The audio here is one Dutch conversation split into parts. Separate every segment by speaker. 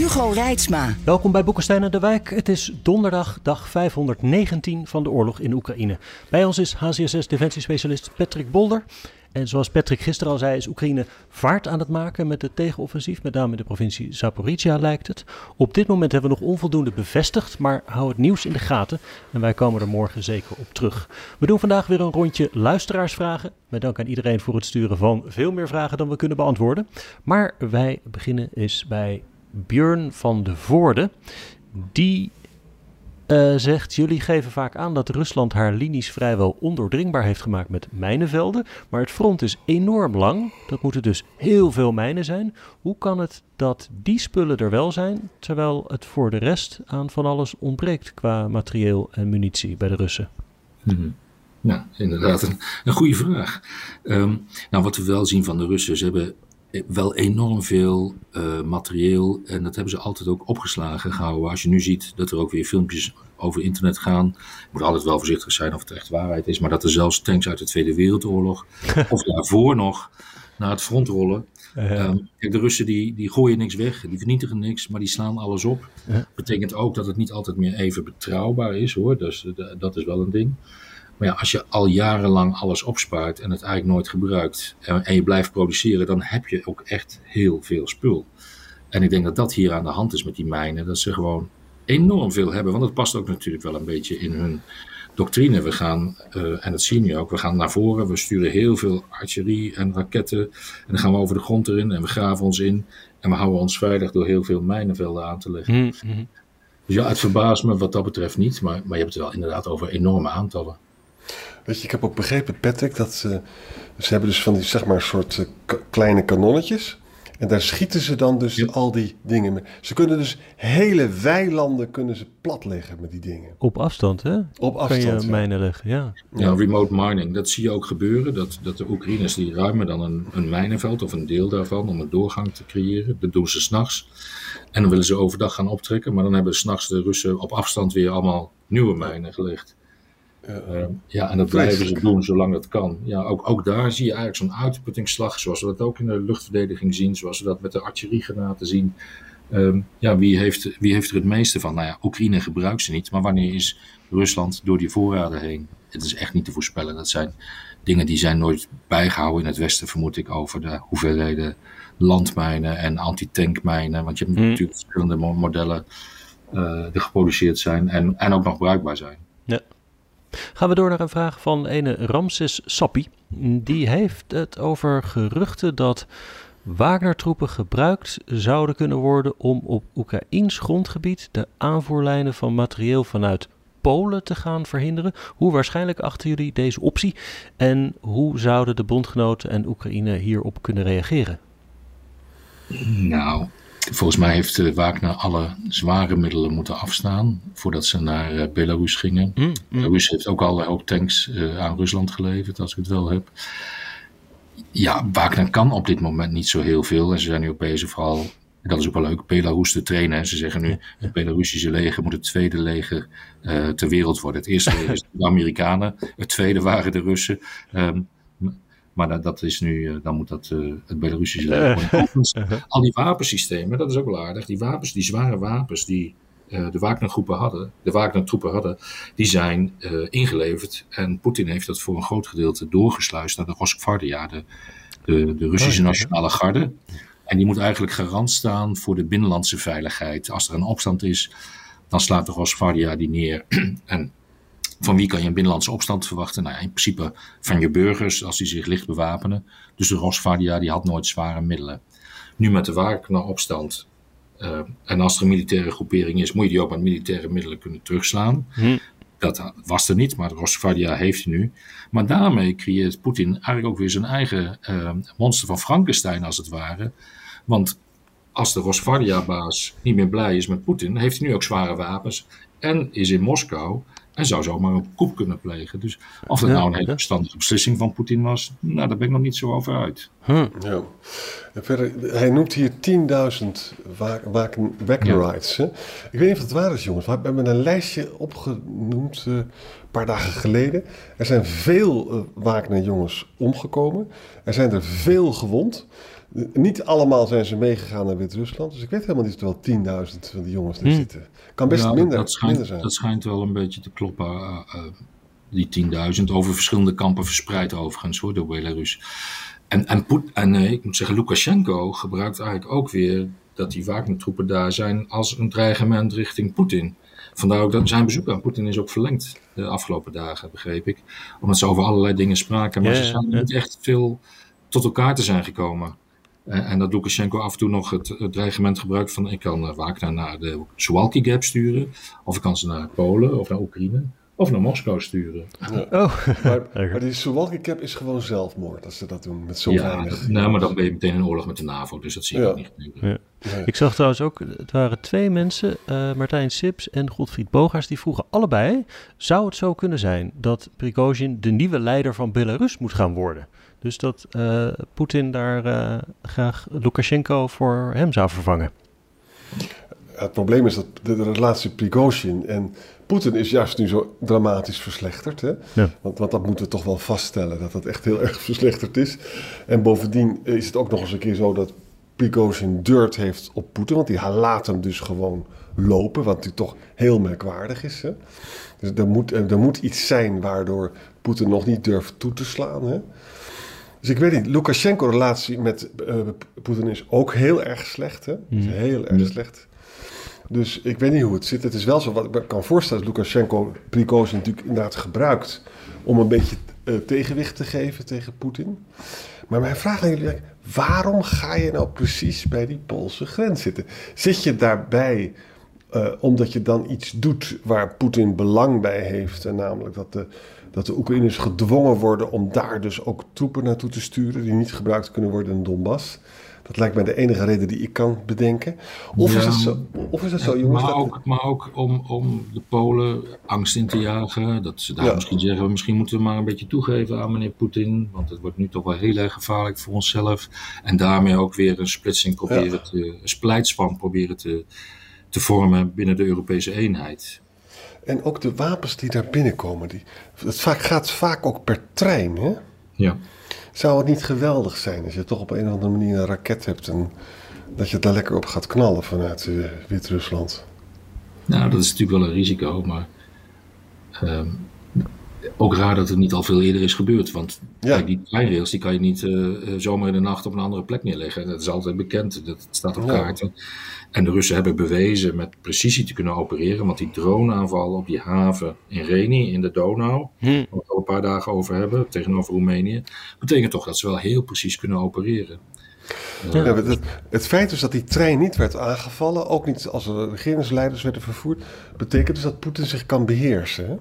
Speaker 1: Hugo Reitsma.
Speaker 2: Welkom bij Boekenstein en de Wijk. Het is donderdag, dag 519 van de oorlog in Oekraïne. Bij ons is HCSS defensiespecialist Patrick Bolder. En zoals Patrick gisteren al zei, is Oekraïne vaart aan het maken met het tegenoffensief. Met name in de provincie Zaporizhia lijkt het. Op dit moment hebben we nog onvoldoende bevestigd, maar hou het nieuws in de gaten. En wij komen er morgen zeker op terug. We doen vandaag weer een rondje luisteraarsvragen. Met dank aan iedereen voor het sturen van veel meer vragen dan we kunnen beantwoorden. Maar wij beginnen eens bij Björn van de Voorde. Die uh, zegt: Jullie geven vaak aan dat Rusland haar linies vrijwel ondoordringbaar heeft gemaakt met mijnenvelden. Maar het front is enorm lang. Dat moeten dus heel veel mijnen zijn. Hoe kan het dat die spullen er wel zijn, terwijl het voor de rest aan van alles ontbreekt qua materieel en munitie bij de Russen?
Speaker 3: Hmm. Nou, inderdaad, een, goede vraag. Um, nou, wat we wel zien van de Russen, ze hebben wel enorm veel uh, materieel. En dat hebben ze altijd ook opgeslagen gehouden. Als je nu ziet dat er ook weer filmpjes over internet gaan. Je moet altijd wel voorzichtig zijn of het echt waarheid is. Maar dat er zelfs tanks uit de Tweede Wereldoorlog. of daarvoor nog naar het front rollen. Um, kijk, de Russen die, die gooien niks weg, die vernietigen niks, maar die slaan alles op. Dat betekent ook dat het niet altijd meer even betrouwbaar is hoor. Dus dat is wel een ding. Maar ja, als je al jarenlang alles opspaart en het eigenlijk nooit gebruikt en, en, je blijft produceren, dan heb je ook echt heel veel spul. En ik denk dat dat hier aan de hand is met die mijnen, dat ze gewoon enorm veel hebben. Want dat past ook natuurlijk wel een beetje in hun doctrine. We gaan, uh, en dat zien we ook, we gaan naar voren, we sturen heel veel artillerie en raketten. En dan gaan we over de grond erin en we graven ons in. En we houden ons veilig door heel veel mijnenvelden aan te leggen. Mm -hmm. Dus ja, het verbaast me wat dat betreft niet, maar, maar je hebt het wel inderdaad over enorme aantallen.
Speaker 4: Weet je, ik heb ook begrepen, Patrick, dat ze, ze hebben dus van die, zeg maar, soort uh, kleine kanonnetjes. En daar schieten ze dan dus al die dingen mee. Ze kunnen dus hele weilanden kunnen ze platleggen met die dingen.
Speaker 2: Op afstand, hè?
Speaker 4: Op afstand,
Speaker 2: Kan je mijnen leggen, ja.
Speaker 3: ja. remote mining, dat zie je ook gebeuren. Dat, dat de Oekraïners die ruimen dan een, een mijnenveld of een deel daarvan om een doorgang te creëren. Dat doen ze s'nachts. En dan willen ze overdag gaan optrekken. Maar dan hebben s'nachts de Russen op afstand weer allemaal nieuwe mijnen gelegd. Uh, ja, en dat blijven ze doen zolang het kan. Ja, ook, ook daar zie je eigenlijk zo'n uitputtingsslag, zoals we dat ook in de luchtverdediging zien, zoals we dat met de artilleriegranaten zien. Um, ja, wie heeft, wie heeft er het meeste van? Nou ja, Oekraïne gebruikt ze niet, maar wanneer is Rusland door die voorraden heen? Het is echt niet te voorspellen. Dat zijn dingen die zijn nooit bijgehouden in het Westen, vermoed ik, over de hoeveelheden landmijnen en antitankmijnen. Want je hebt hmm. natuurlijk verschillende modellen uh, die geproduceerd zijn en, en ook nog bruikbaar zijn.
Speaker 2: Gaan we door naar een vraag van ene Ramses Sappi. Die heeft het over geruchten dat Wagner-troepen gebruikt zouden kunnen worden om op Oekraïns grondgebied de aanvoerlijnen van materieel vanuit Polen te gaan verhinderen. Hoe waarschijnlijk achten jullie deze optie en hoe zouden de bondgenoten en Oekraïne hierop kunnen reageren?
Speaker 3: Nou, Volgens mij heeft uh, Wagner alle zware middelen moeten afstaan voordat ze naar uh, Belarus gingen. Mm, mm. Belarus heeft ook al een hoop tanks uh, aan Rusland geleverd, als ik het wel heb. Ja, Wagner kan op dit moment niet zo heel veel. En ze zijn nu ook bezig vooral, dat is ook wel leuk, Belarus te trainen. Ze zeggen nu, het Belarusische leger moet het tweede leger ter wereld worden. Het eerste leger is de Amerikanen, het tweede waren de Russen. Um, maar dat, dat is nu, uh, dan moet dat uh, het Belarusische leger uh, Al die wapensystemen, dat is ook wel aardig. Die wapens, die zware wapens die uh, de Wagner-groepen hadden, de Wagner-troepen hadden, die zijn ingeleverd. En Poetin heeft dat voor een groot gedeelte doorgesluist naar de Rosgvardia, de, de, de Russische nationale garde. En die moet eigenlijk garant staan voor de binnenlandse veiligheid. Als er een opstand is, dan slaat de Rosgvardia die neer. en van wie kan je een binnenlandse opstand verwachten? Nou, in principe van je burgers als die zich licht bewapenen. Dus de Rosvadia die had nooit zware middelen. Nu met de Wagner-opstand. Uh, en als er een militaire groepering is, moet je die ook met militaire middelen kunnen terugslaan. Hm. Dat was er niet, maar de Rosvadia heeft hij nu. Maar daarmee creëert Poetin eigenlijk ook weer zijn eigen uh, monster van Frankenstein, als het ware. Want als de Rosvardia-baas niet meer blij is met Poetin, heeft hij nu ook zware wapens en is in Moskou en zou zomaar een coup kunnen plegen. Dus of dat
Speaker 2: Ja,
Speaker 3: nou een hele
Speaker 2: ja.
Speaker 3: verstandige beslissing van Poetin was, nou, daar ben ik nog niet zo over uit.
Speaker 2: Hm.
Speaker 4: Ja. En verder, hij noemt hier 10.000 wa- waken- hè. Ik weet niet of het waar is, jongens. We hebben een lijstje opgenoemd eh, een paar dagen geleden. Er zijn veel eh, Wagner-jongens omgekomen. Er zijn er veel gewond. Niet allemaal zijn ze meegegaan naar Wit-Rusland. Dus ik weet helemaal niet of er wel 10.000 van die jongens er
Speaker 2: Hmm.
Speaker 4: zitten. Kan best
Speaker 3: Ja,
Speaker 4: minder,
Speaker 3: dat, schijnt,
Speaker 4: minder zijn.
Speaker 3: dat schijnt wel een beetje te kloppen. eh, eh, die 10.000 over verschillende kampen verspreid overigens hoor, door Belarus. En, en, Poet- en eh, ik moet zeggen, Lukashenko gebruikt eigenlijk ook weer dat die Wagner-troepen daar zijn als een dreigement richting Poetin. Vandaar ook dat zijn bezoek aan Poetin is ook verlengd de afgelopen dagen, begreep ik. Omdat ze over allerlei dingen spraken, maar
Speaker 2: Ja,
Speaker 3: ze zijn
Speaker 2: ja.
Speaker 3: niet echt veel tot elkaar te zijn gekomen. Eh, En dat Lukashenko af en toe nog het, het dreigement gebruikt van ik kan eh, Wagner naar de Suwalki Gap sturen, of ik kan ze naar Polen of naar Oekraïne, of naar Moskou sturen.
Speaker 2: Oh,
Speaker 4: Maar, die Suwalki Cap is gewoon zelfmoord als ze dat doen met zo
Speaker 3: ja,
Speaker 4: weinig.
Speaker 3: nou, maar dan ben je meteen in oorlog met de NAVO, dus dat zie ik
Speaker 4: Ja.
Speaker 3: ook niet.
Speaker 2: Ik zag trouwens ook, het waren twee mensen, eh, Martijn Sips en Godfried Bogaars, die vroegen allebei, zou het zo kunnen zijn dat Prigozhin de nieuwe leider van Belarus moet gaan worden? Dus dat eh, Poetin daar eh, graag Lukashenko voor hem zou vervangen.
Speaker 4: Het probleem is dat de, de relatie Prigozhin en Poetin is juist nu zo dramatisch verslechterd. Hè?
Speaker 2: Ja.
Speaker 4: Want, want dat moeten we toch wel vaststellen, dat dat echt heel erg verslechterd is. En bovendien is het ook nog eens een keer zo dat Prigozhin dirt heeft op Poetin. Want die laat hem dus gewoon lopen, wat natuurlijk toch heel merkwaardig is. Hè? Dus er moet, er moet iets zijn waardoor Poetin nog niet durft toe te slaan. Hè? Dus ik weet niet, Lukashenko-relatie met eh, Poetin is ook heel erg slecht. Hè? Is heel erg slecht. Dus ik weet niet hoe het zit. Het is wel zo, wat ik me kan voorstellen, dat Lukashenko Prigozhin natuurlijk inderdaad gebruikt om een beetje eh, tegenwicht te geven tegen Poetin. Maar mijn vraag aan jullie is, waarom ga je nou precies bij die Poolse grens zitten? Zit je daarbij eh, omdat je dan iets doet waar Poetin belang bij heeft, en namelijk dat de, dat de Oekraïners gedwongen worden om daar dus ook troepen naartoe te sturen die niet gebruikt kunnen worden in Donbass? Dat lijkt mij de enige reden die ik kan bedenken. Of is het zo, of is het zo jongens?
Speaker 3: maar,
Speaker 4: dat-
Speaker 3: ook, maar ook om, om de Polen angst in te jagen. Dat ze daar
Speaker 4: Ja.
Speaker 3: misschien zeggen, misschien moeten we maar een beetje toegeven aan meneer Poetin. Want het wordt nu toch wel heel erg gevaarlijk voor onszelf. En daarmee ook weer een splitsing proberen te, een splijtspan proberen te, te vormen binnen de Europese eenheid.
Speaker 4: En ook de wapens die daar binnenkomen, die, het vaak, gaat vaak ook per trein. Hè?
Speaker 3: Ja.
Speaker 4: Zou het niet geweldig zijn als je toch op een of andere manier een raket hebt en dat je daar lekker op gaat knallen vanuit eh, Wit-Rusland?
Speaker 3: Nou, dat is natuurlijk wel een risico, maar ehm, ook raar dat het niet al veel eerder is gebeurd. Want
Speaker 4: Ja.
Speaker 3: kijk, die treinrails die kan je niet eh, eh, zomaar in de nacht op een andere plek neerleggen. Dat is altijd bekend, dat staat op
Speaker 4: Ja.
Speaker 3: kaarten. En de Russen hebben bewezen met precisie te kunnen opereren, want die droneaanval op die haven in Reni in de Donau,
Speaker 2: Hm.
Speaker 3: waar we het al een paar dagen over hebben, tegenover Roemenië, betekent toch dat ze wel heel precies kunnen opereren.
Speaker 4: Ja, het, het- het feit dus dat die trein niet werd aangevallen, ook niet als er regeringsleiders werden vervoerd, betekent dus dat Poetin zich kan beheersen. Hè?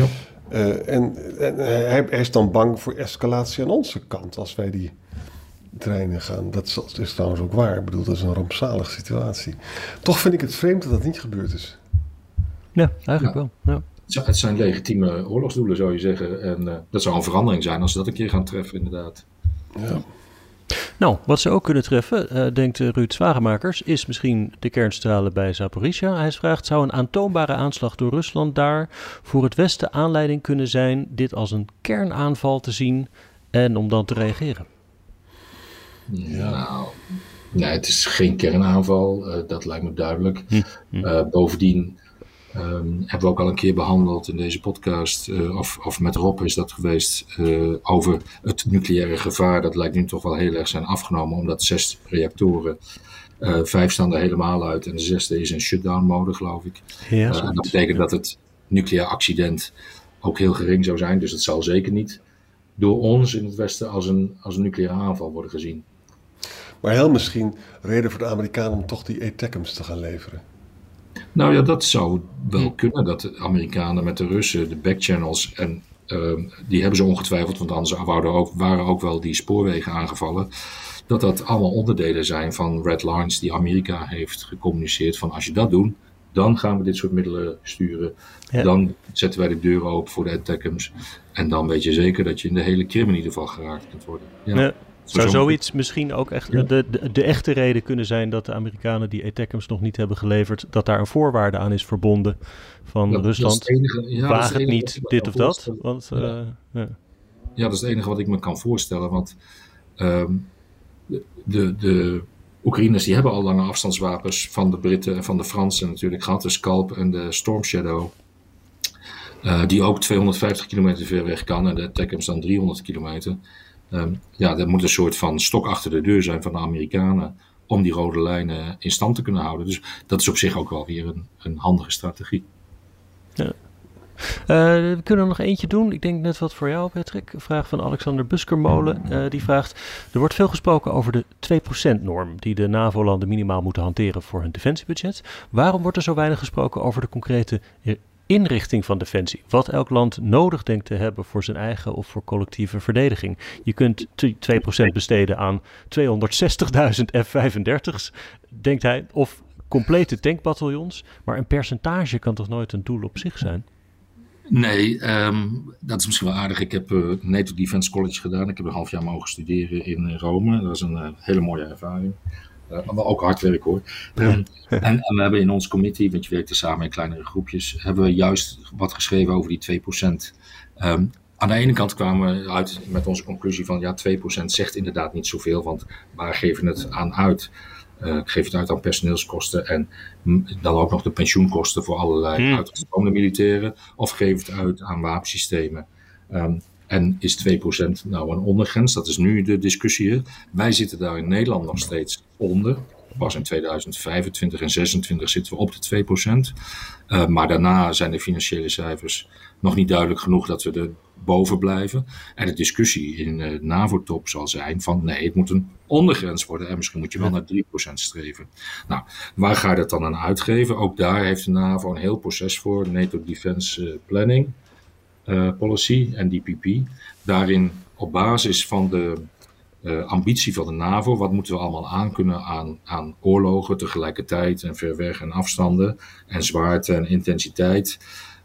Speaker 3: Ja.
Speaker 4: Eh, en en hij, hij is dan bang voor escalatie aan onze kant als wij die treinen gaan. Dat is, dat is trouwens ook waar. Ik bedoel, dat is een rampzalige situatie. Toch vind ik het vreemd dat dat niet gebeurd is.
Speaker 2: Ja, eigenlijk
Speaker 3: Ja.
Speaker 2: wel. Ja.
Speaker 3: Het zijn- Het zijn legitieme oorlogsdoelen, zou je zeggen. En eh, dat zou een verandering zijn als ze dat een keer gaan treffen, inderdaad.
Speaker 4: Ja.
Speaker 2: Nou, wat ze ook kunnen treffen, eh, denkt eh, Ruud Zwagemakers, is misschien de kerncentrale bij Zaporizhia. Hij vraagt, zou een aantoonbare aanslag door Rusland daar voor het Westen aanleiding kunnen zijn dit als een kernaanval te zien en om dan te reageren?
Speaker 3: Nou, nee, het is geen kernaanval, eh, dat lijkt me duidelijk.
Speaker 2: hm.
Speaker 3: Eh, bovendien ehm, hebben we ook al een keer behandeld in deze podcast, eh, of, of met Rob is dat geweest, eh, over het nucleaire gevaar. Dat lijkt nu toch wel heel erg zijn afgenomen, omdat zes reactoren, eh, vijf staan er helemaal uit en de zesde is in shutdown mode, geloof ik.
Speaker 2: Ja,
Speaker 3: en dat betekent dat het nucleair accident ook heel gering zou zijn. Dus het zal zeker niet door ons in het Westen als een, als een nucleaire aanval worden gezien.
Speaker 4: Maar heel misschien reden voor de Amerikanen om toch die ATACMS te gaan leveren.
Speaker 3: Nou ja, dat zou wel kunnen. Dat de Amerikanen met de Russen, de backchannels, en ehm, die hebben ze ongetwijfeld, want anders wouden ook, waren ook wel die spoorwegen aangevallen. dat dat allemaal onderdelen zijn van red lines die Amerika heeft gecommuniceerd. Van als je dat doet, dan gaan we dit soort middelen sturen. Dan zetten wij de deur open voor de attackums. En dan weet je zeker dat je in de hele Krim in ieder geval geraakt kunt worden.
Speaker 2: Ja. Zou zoiets misschien ook echt de, de, de, echte reden kunnen zijn dat de Amerikanen die ATACMS nog niet hebben geleverd, dat daar een voorwaarde aan is verbonden van Rusland? ja, Waag het, niet, dit of dat. Want, ja. Uh,
Speaker 3: ja. ja. dat is het enige wat ik me kan voorstellen. Want um, de, de, Oekraïners die hebben al lange afstandswapens van de Britten en van de Fransen natuurlijk gehad. De Scalp en de Storm Shadow. Uh, die ook 250 kilometer ver weg kan en de ATACMS dan 300 kilometer. Um, ja, er moet een soort van stok achter de deur zijn van de Amerikanen om die rode lijnen in stand te kunnen houden. Dus dat is op zich ook wel weer een, een handige strategie.
Speaker 2: Ja. Uh, we kunnen er nog eentje doen. Ik denk net wat voor jou, Patrick. Een vraag van Alexander Buskermolen. Uh, die vraagt: Er wordt veel gesproken over de 2%-norm die de NAVO-landen minimaal moeten hanteren voor hun defensiebudget. Waarom wordt er zo weinig gesproken over de concrete inrichting van defensie. Wat elk land nodig denkt te hebben voor zijn eigen of voor collectieve verdediging. Je kunt 2% besteden aan 260.000 F-35's, denkt hij, of complete tankbataljons. Maar een percentage kan toch nooit een doel op zich zijn?
Speaker 3: Nee, um, dat is misschien wel aardig. Ik heb uh, NATO Defense College gedaan. Ik heb een half jaar mogen studeren in uh, Rome. Dat was een uh, hele mooie ervaring. Uh, maar ook hard werk hoor. en, en, we hebben in ons committee, want je werkt er samen in kleinere groepjes, hebben we juist wat geschreven over die 2%. Um, ehm, aan de ene kant kwamen we uit met onze conclusie van ja, 2% zegt inderdaad niet zoveel, want waar geven het aan uit? Uh, geef het uit aan personeelskosten en dan ook nog de pensioenkosten voor allerlei hmm. uitgestroomde militairen, of geef het uit aan wapensystemen. Um, en is 2% nou een ondergrens? Dat is nu de discussie. Wij zitten daar in Nederland nog steeds onder. Pas in 2025 en 2026 zitten we op de 2%. Uh, maar daarna zijn de financiële cijfers nog niet duidelijk genoeg dat we er boven blijven. En de discussie in de NAVO-top zal zijn van nee, het moet een ondergrens worden en misschien moet je wel naar 3% streven. Nou, waar ga je dat dan aan uitgeven? Ook daar heeft de NAVO een heel proces voor, NATO Defense Planning uh, Policy, NDPP. Daarin op basis van de uh, ambitie van de NAVO, wat moeten we allemaal aankunnen aan, aan oorlogen tegelijkertijd en ver weg en afstanden en zwaarte en intensiteit,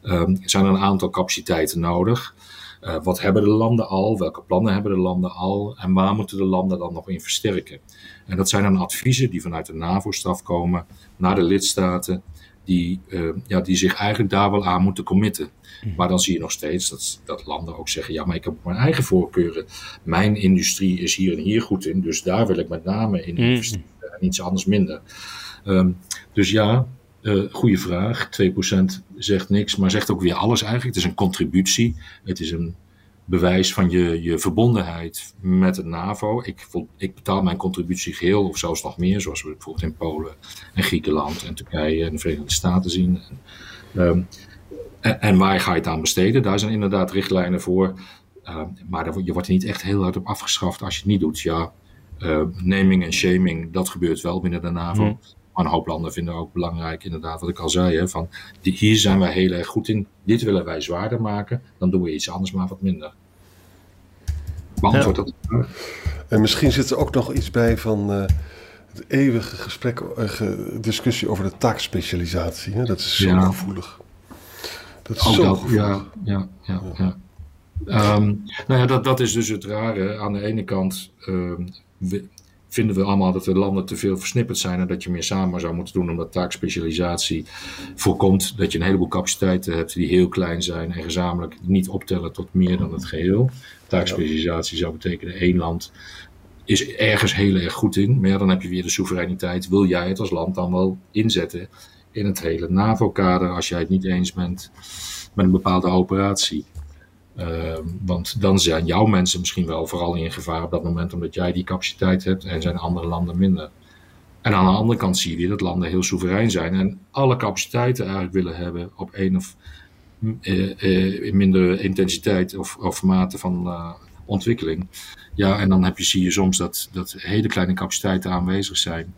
Speaker 3: um, zijn er een aantal capaciteiten nodig. Uh, wat hebben de landen al? Welke plannen hebben de landen al? En waar moeten de landen dan nog in versterken? En dat zijn dan adviezen die vanuit de NAVO-staf komen naar de lidstaten, die, uh, ja, die zich eigenlijk daar wel aan moeten committen. Mhm. Maar dan zie je nog steeds dat, dat landen ook zeggen: ja, maar ik heb mijn eigen voorkeuren. Mijn industrie is hier en hier goed in, dus daar wil ik met name in mhm. investeren en iets anders minder. Um, dus ja, uh, goede vraag. 2% zegt niks, maar zegt ook weer alles eigenlijk. Het is een contributie. Het is een bewijs van je, je verbondenheid met het NAVO. Ik, ik betaal mijn contributie geheel, of zelfs nog meer, zoals we bijvoorbeeld in Polen en Griekenland en Turkije en de Verenigde Staten zien. En, en, waar ga je het aan besteden? Daar zijn inderdaad richtlijnen voor. Uh, maar je wordt er niet echt heel hard op afgeschaft als je het niet doet. Ja, uh, naming en shaming, dat gebeurt wel binnen de NAVO. Hmm. Maar een hoop landen vinden ook belangrijk, inderdaad, wat ik al zei. Hè, van, die, hier zijn wij heel erg goed in. Dit willen wij zwaarder maken. Dan doen we iets anders, maar wat minder. Beantwoord ja. dat?
Speaker 4: En misschien zit er ook nog iets bij van... Uh, het eeuwige gesprek, uh, discussie over de taakspecialisatie. Hè? Dat is zo ja. gevoelig.
Speaker 3: Dat is zo dat, ja, ja, ja, ja. Um, nou ja, dat, dat is dus het rare. Aan de ene kant um, we, vinden we allemaal dat de landen te veel versnipperd zijn en dat je meer samen zou moeten doen, omdat taakspecialisatie voorkomt dat je een heleboel capaciteiten hebt die heel klein zijn en gezamenlijk niet optellen tot meer dan het geheel. Taakspecialisatie zou betekenen één land is ergens heel erg goed in, maar dan heb je weer de soevereiniteit. Wil jij het als land dan wel inzetten in het hele NAVO-kader als jij het niet eens bent met een bepaalde operatie. Uh, want dan zijn jouw mensen misschien wel vooral in gevaar op dat moment omdat jij die capaciteit hebt en zijn andere landen minder. En aan de andere kant zie je dat landen heel soeverein zijn en alle capaciteiten eigenlijk willen hebben op één of uh, uh, mindere intensiteit of, of mate van uh, ontwikkeling. Ja, en dan heb je, zie je soms dat, dat hele kleine capaciteiten aanwezig zijn.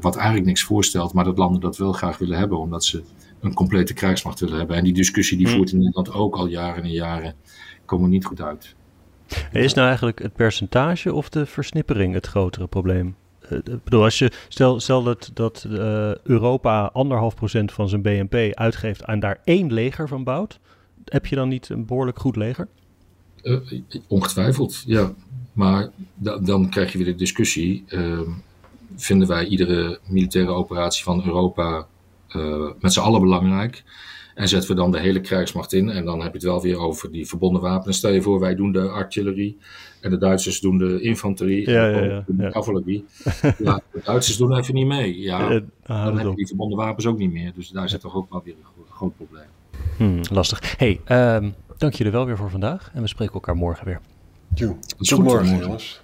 Speaker 3: Wat eigenlijk niks voorstelt, maar dat landen dat wel graag willen hebben, omdat ze een complete krijgsmacht willen hebben. En die discussie die hmm. voert in Nederland ook al jaren en jaren, komen niet goed uit.
Speaker 2: Is nou eigenlijk het percentage of de versnippering het grotere probleem? Uh, ik bedoel, als je, stel, stel dat, dat uh, Europa anderhalf procent van zijn BNP uitgeeft en daar één leger van bouwt, heb je dan niet een behoorlijk goed leger?
Speaker 3: Uh, ongetwijfeld, ja. Maar da dan krijg je weer de discussie. Ehm, vinden wij iedere militaire operatie van Europa met z'n allen belangrijk? En zetten we dan de hele krijgsmacht in. En dan heb je het wel weer over die verbonden wapens. Stel je voor, wij doen de artillerie. En de Duitsers doen de infanterie.
Speaker 2: Ja, en ja,
Speaker 3: de cavalerie. Ja, de Duitsers doen even niet mee. Ja, dan heb je die verbonden wapens ook niet meer. Dus daar zit toch ook wel weer een groot probleem.
Speaker 2: Hmm, lastig. hey, um, dank jullie wel weer voor vandaag. En we spreken elkaar morgen weer.
Speaker 4: Tot morgen, jongens.